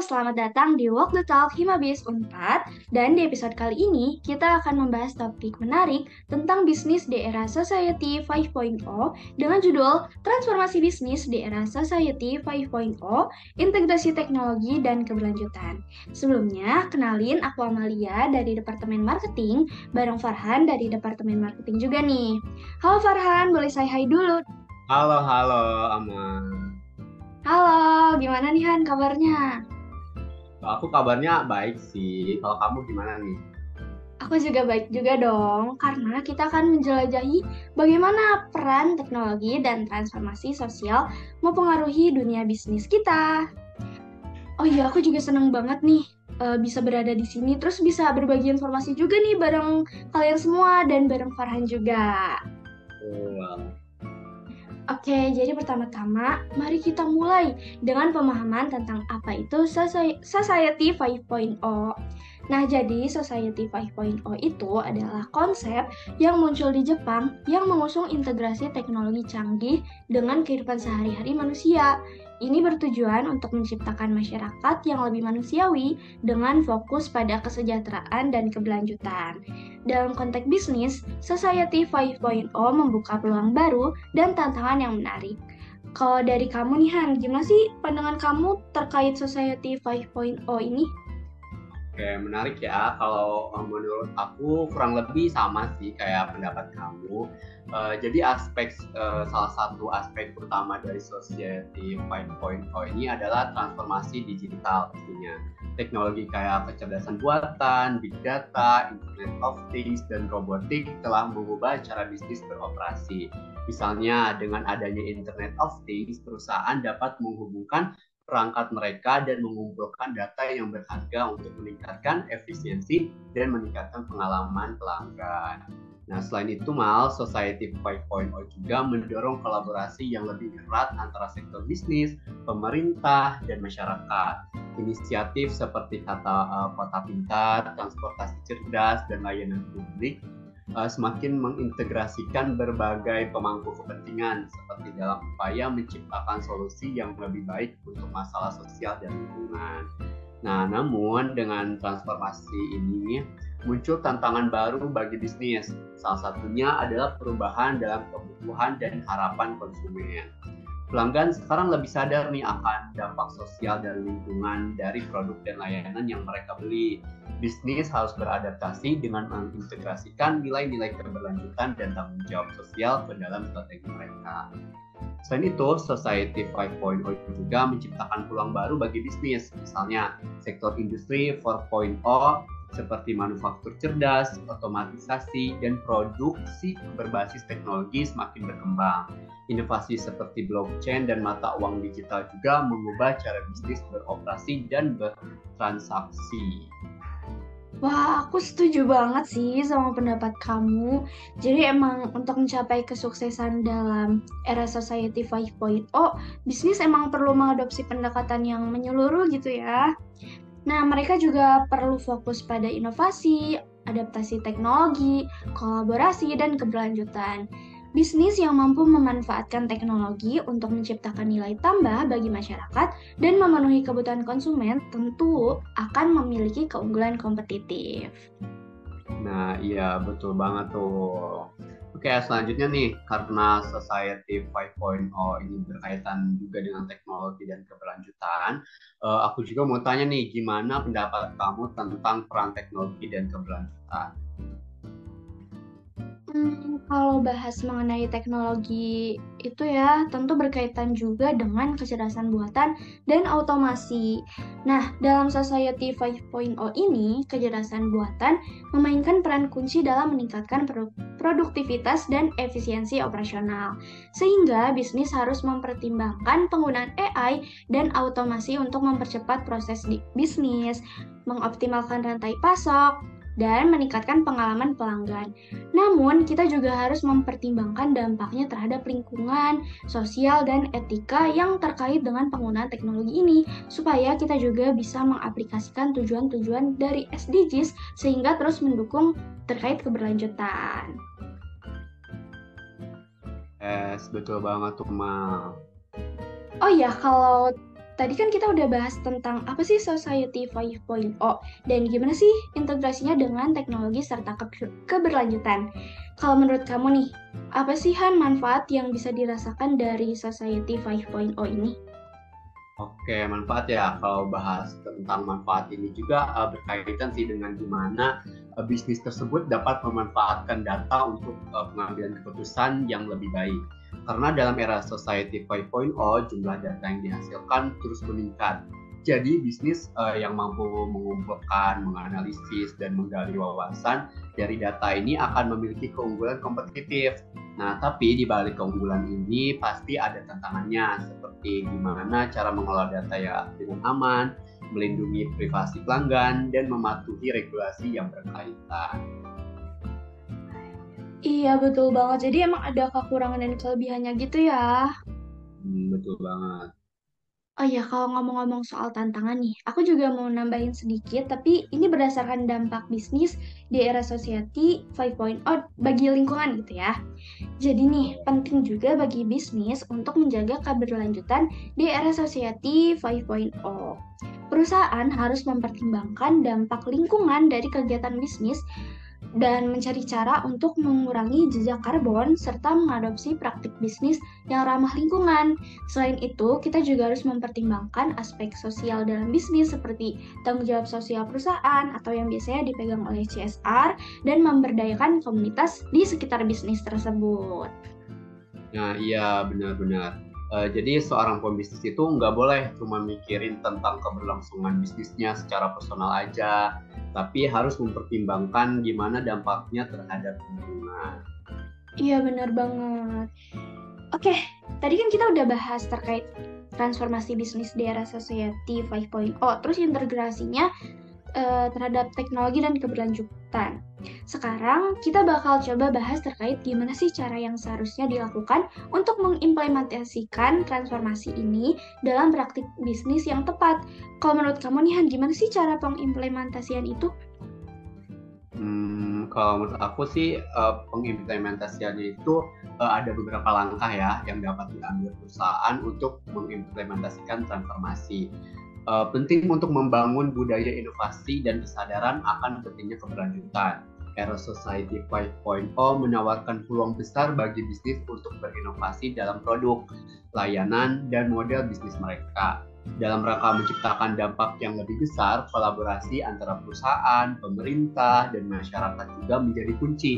selamat datang di Walk the Talk Himabis Unpad dan di episode kali ini kita akan membahas topik menarik tentang bisnis di era Society 5.0 dengan judul Transformasi Bisnis di era Society 5.0, Integrasi Teknologi dan Keberlanjutan. Sebelumnya, kenalin aku Amalia dari Departemen Marketing, bareng Farhan dari Departemen Marketing juga nih. Halo Farhan, boleh saya hai dulu? Halo, halo Aman. Halo, gimana nih Han kabarnya? Aku kabarnya baik sih. Kalau kamu gimana nih? Aku juga baik juga dong, karena kita akan menjelajahi bagaimana peran teknologi dan transformasi sosial mempengaruhi dunia bisnis kita. Oh iya, aku juga seneng banget nih uh, bisa berada di sini, terus bisa berbagi informasi juga nih bareng kalian semua dan bareng Farhan juga. Wow. Oke, jadi pertama-tama mari kita mulai dengan pemahaman tentang apa itu Society 5.0. Nah, jadi Society 5.0 itu adalah konsep yang muncul di Jepang yang mengusung integrasi teknologi canggih dengan kehidupan sehari-hari manusia. Ini bertujuan untuk menciptakan masyarakat yang lebih manusiawi dengan fokus pada kesejahteraan dan keberlanjutan. Dalam konteks bisnis, Society 5.0 membuka peluang baru dan tantangan yang menarik. Kalau dari kamu nih Han, gimana sih pandangan kamu terkait Society 5.0 ini? Oke, menarik ya. Kalau eh, menurut aku kurang lebih sama sih kayak pendapat kamu. Uh, jadi aspek uh, salah satu aspek utama dari Society 5.0 ini adalah transformasi digital pastinya. Teknologi kayak kecerdasan buatan, big data, Internet of Things, dan robotik telah mengubah cara bisnis beroperasi. Misalnya dengan adanya Internet of Things, perusahaan dapat menghubungkan perangkat mereka dan mengumpulkan data yang berharga untuk meningkatkan efisiensi dan meningkatkan pengalaman pelanggan. Nah, selain itu, Mal, Society 5.0 juga mendorong kolaborasi yang lebih erat antara sektor bisnis, pemerintah, dan masyarakat. Inisiatif seperti kata uh, kota pintar, transportasi cerdas, dan layanan publik uh, semakin mengintegrasikan berbagai pemangku kepentingan seperti dalam upaya menciptakan solusi yang lebih baik untuk masalah sosial dan lingkungan. Nah, namun dengan transformasi ini muncul tantangan baru bagi bisnis. Salah satunya adalah perubahan dalam kebutuhan dan harapan konsumen. Pelanggan sekarang lebih sadar nih akan dampak sosial dan lingkungan dari produk dan layanan yang mereka beli. Bisnis harus beradaptasi dengan mengintegrasikan nilai-nilai keberlanjutan dan tanggung jawab sosial ke dalam strategi mereka. Selain itu, Society 5.0 juga menciptakan peluang baru bagi bisnis, misalnya sektor industri 4.0 seperti manufaktur cerdas, otomatisasi, dan produksi berbasis teknologi semakin berkembang. Inovasi seperti blockchain dan mata uang digital juga mengubah cara bisnis beroperasi dan bertransaksi. Wah, aku setuju banget sih sama pendapat kamu. Jadi emang untuk mencapai kesuksesan dalam era society 5.0, bisnis emang perlu mengadopsi pendekatan yang menyeluruh gitu ya. Nah, mereka juga perlu fokus pada inovasi, adaptasi teknologi, kolaborasi, dan keberlanjutan. Bisnis yang mampu memanfaatkan teknologi untuk menciptakan nilai tambah bagi masyarakat dan memenuhi kebutuhan konsumen tentu akan memiliki keunggulan kompetitif. Nah, iya betul banget tuh. Oke, selanjutnya nih, karena Society 5.0 ini berkaitan juga dengan teknologi dan keberlanjutan, uh, aku juga mau tanya nih, gimana pendapat kamu tentang peran teknologi dan keberlanjutan? Hmm, kalau bahas mengenai teknologi itu ya tentu berkaitan juga dengan kecerdasan buatan dan otomasi. Nah, dalam Society 5.0 ini, kecerdasan buatan memainkan peran kunci dalam meningkatkan produktivitas dan efisiensi operasional. Sehingga bisnis harus mempertimbangkan penggunaan AI dan otomasi untuk mempercepat proses bisnis, mengoptimalkan rantai pasok, dan meningkatkan pengalaman pelanggan. Namun, kita juga harus mempertimbangkan dampaknya terhadap lingkungan, sosial, dan etika yang terkait dengan penggunaan teknologi ini, supaya kita juga bisa mengaplikasikan tujuan-tujuan dari SDGs sehingga terus mendukung terkait keberlanjutan. Yes, betul banget tuh, Ma. Oh ya, kalau tadi kan kita udah bahas tentang apa sih Society 5.0 dan gimana sih integrasinya dengan teknologi serta ke keberlanjutan. Kalau menurut kamu nih, apa sih Han manfaat yang bisa dirasakan dari Society 5.0 ini? Oke, manfaat ya. Kalau bahas tentang manfaat ini juga uh, berkaitan sih dengan gimana uh, bisnis tersebut dapat memanfaatkan data untuk uh, pengambilan keputusan yang lebih baik. Karena dalam era Society 5.0, jumlah data yang dihasilkan terus meningkat. Jadi bisnis uh, yang mampu mengumpulkan, menganalisis, dan menggali wawasan dari data ini akan memiliki keunggulan kompetitif Nah, tapi di balik keunggulan ini pasti ada tantangannya seperti gimana cara mengelola data ya dengan aman, melindungi privasi pelanggan, dan mematuhi regulasi yang berkaitan. Iya betul banget. Jadi emang ada kekurangan dan kelebihannya gitu ya. Hmm, betul banget. Oh iya, kalau ngomong-ngomong soal tantangan nih, aku juga mau nambahin sedikit, tapi ini berdasarkan dampak bisnis di era society 5.0 bagi lingkungan gitu ya. Jadi nih, penting juga bagi bisnis untuk menjaga keberlanjutan di era society 5.0. Perusahaan harus mempertimbangkan dampak lingkungan dari kegiatan bisnis dan mencari cara untuk mengurangi jejak karbon serta mengadopsi praktik bisnis yang ramah lingkungan. Selain itu, kita juga harus mempertimbangkan aspek sosial dalam bisnis seperti tanggung jawab sosial perusahaan atau yang biasanya dipegang oleh CSR dan memberdayakan komunitas di sekitar bisnis tersebut. Nah, iya benar-benar. Uh, jadi seorang pembisnis itu nggak boleh cuma mikirin tentang keberlangsungan bisnisnya secara personal aja, tapi harus mempertimbangkan gimana dampaknya terhadap lingkungan. Iya benar banget. Oke, tadi kan kita udah bahas terkait transformasi bisnis di era society 5.0, terus integrasinya uh, terhadap teknologi dan keberlanjutan. Sekarang kita bakal coba bahas terkait gimana sih cara yang seharusnya dilakukan untuk mengimplementasikan transformasi ini dalam praktik bisnis yang tepat. Kalau menurut kamu nih Han, gimana sih cara pengimplementasian itu? Hmm, kalau menurut aku sih uh, pengimplementasian itu uh, ada beberapa langkah ya yang dapat diambil perusahaan untuk mengimplementasikan transformasi uh, penting untuk membangun budaya inovasi dan kesadaran akan pentingnya keberlanjutan. Era Society 5.0 menawarkan peluang besar bagi bisnis untuk berinovasi dalam produk, layanan, dan model bisnis mereka. Dalam rangka menciptakan dampak yang lebih besar, kolaborasi antara perusahaan, pemerintah, dan masyarakat juga menjadi kunci.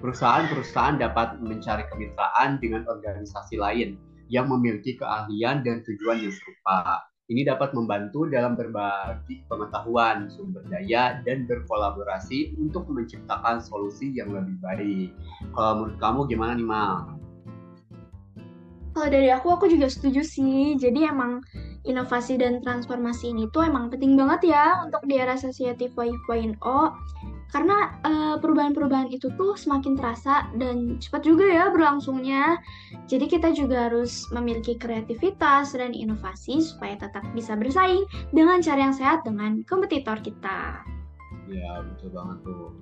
Perusahaan-perusahaan dapat mencari kemitraan dengan organisasi lain yang memiliki keahlian dan tujuan yang serupa ini dapat membantu dalam berbagi pengetahuan, sumber daya, dan berkolaborasi untuk menciptakan solusi yang lebih baik. Kalau menurut kamu gimana nih, Mal? Kalau dari aku, aku juga setuju sih. Jadi emang inovasi dan transformasi ini tuh emang penting banget ya untuk di era Society 5.0 karena uh, perubahan-perubahan itu tuh semakin terasa dan cepat juga ya berlangsungnya. Jadi kita juga harus memiliki kreativitas dan inovasi supaya tetap bisa bersaing dengan cara yang sehat dengan kompetitor kita. Iya, betul banget tuh.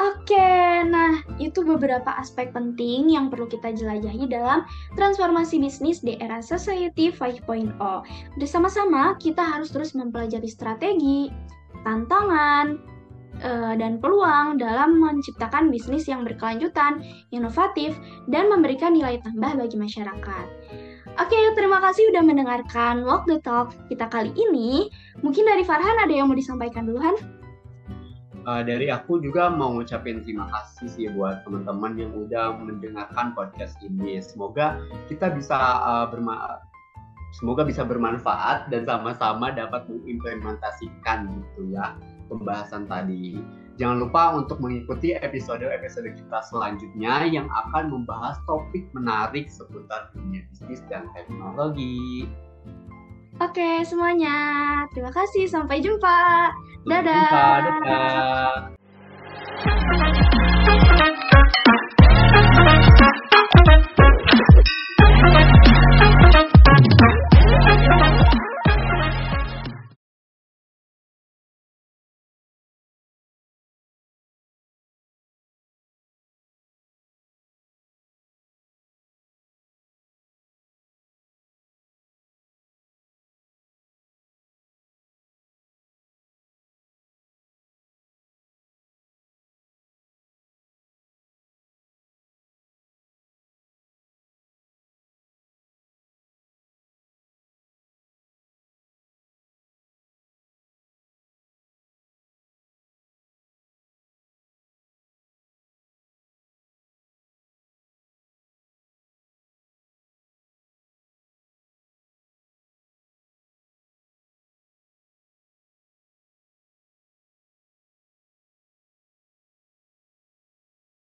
Oke, nah itu beberapa aspek penting yang perlu kita jelajahi dalam transformasi bisnis di era Society 5.0. Bersama-sama kita harus terus mempelajari strategi, tantangan, uh, dan peluang dalam menciptakan bisnis yang berkelanjutan, inovatif, dan memberikan nilai tambah bagi masyarakat. Oke, terima kasih sudah mendengarkan Walk the Talk kita kali ini. Mungkin dari Farhan ada yang mau disampaikan duluan? Uh, dari aku juga mau ngucapin terima kasih sih buat teman-teman yang udah mendengarkan podcast ini. Semoga kita bisa uh, berma semoga bisa bermanfaat dan sama-sama dapat mengimplementasikan gitu ya pembahasan tadi. Jangan lupa untuk mengikuti episode-episode kita selanjutnya yang akan membahas topik menarik seputar dunia bisnis dan teknologi. Oke semuanya, terima kasih. Sampai jumpa. Dadah. Sampai jumpa. Dadah.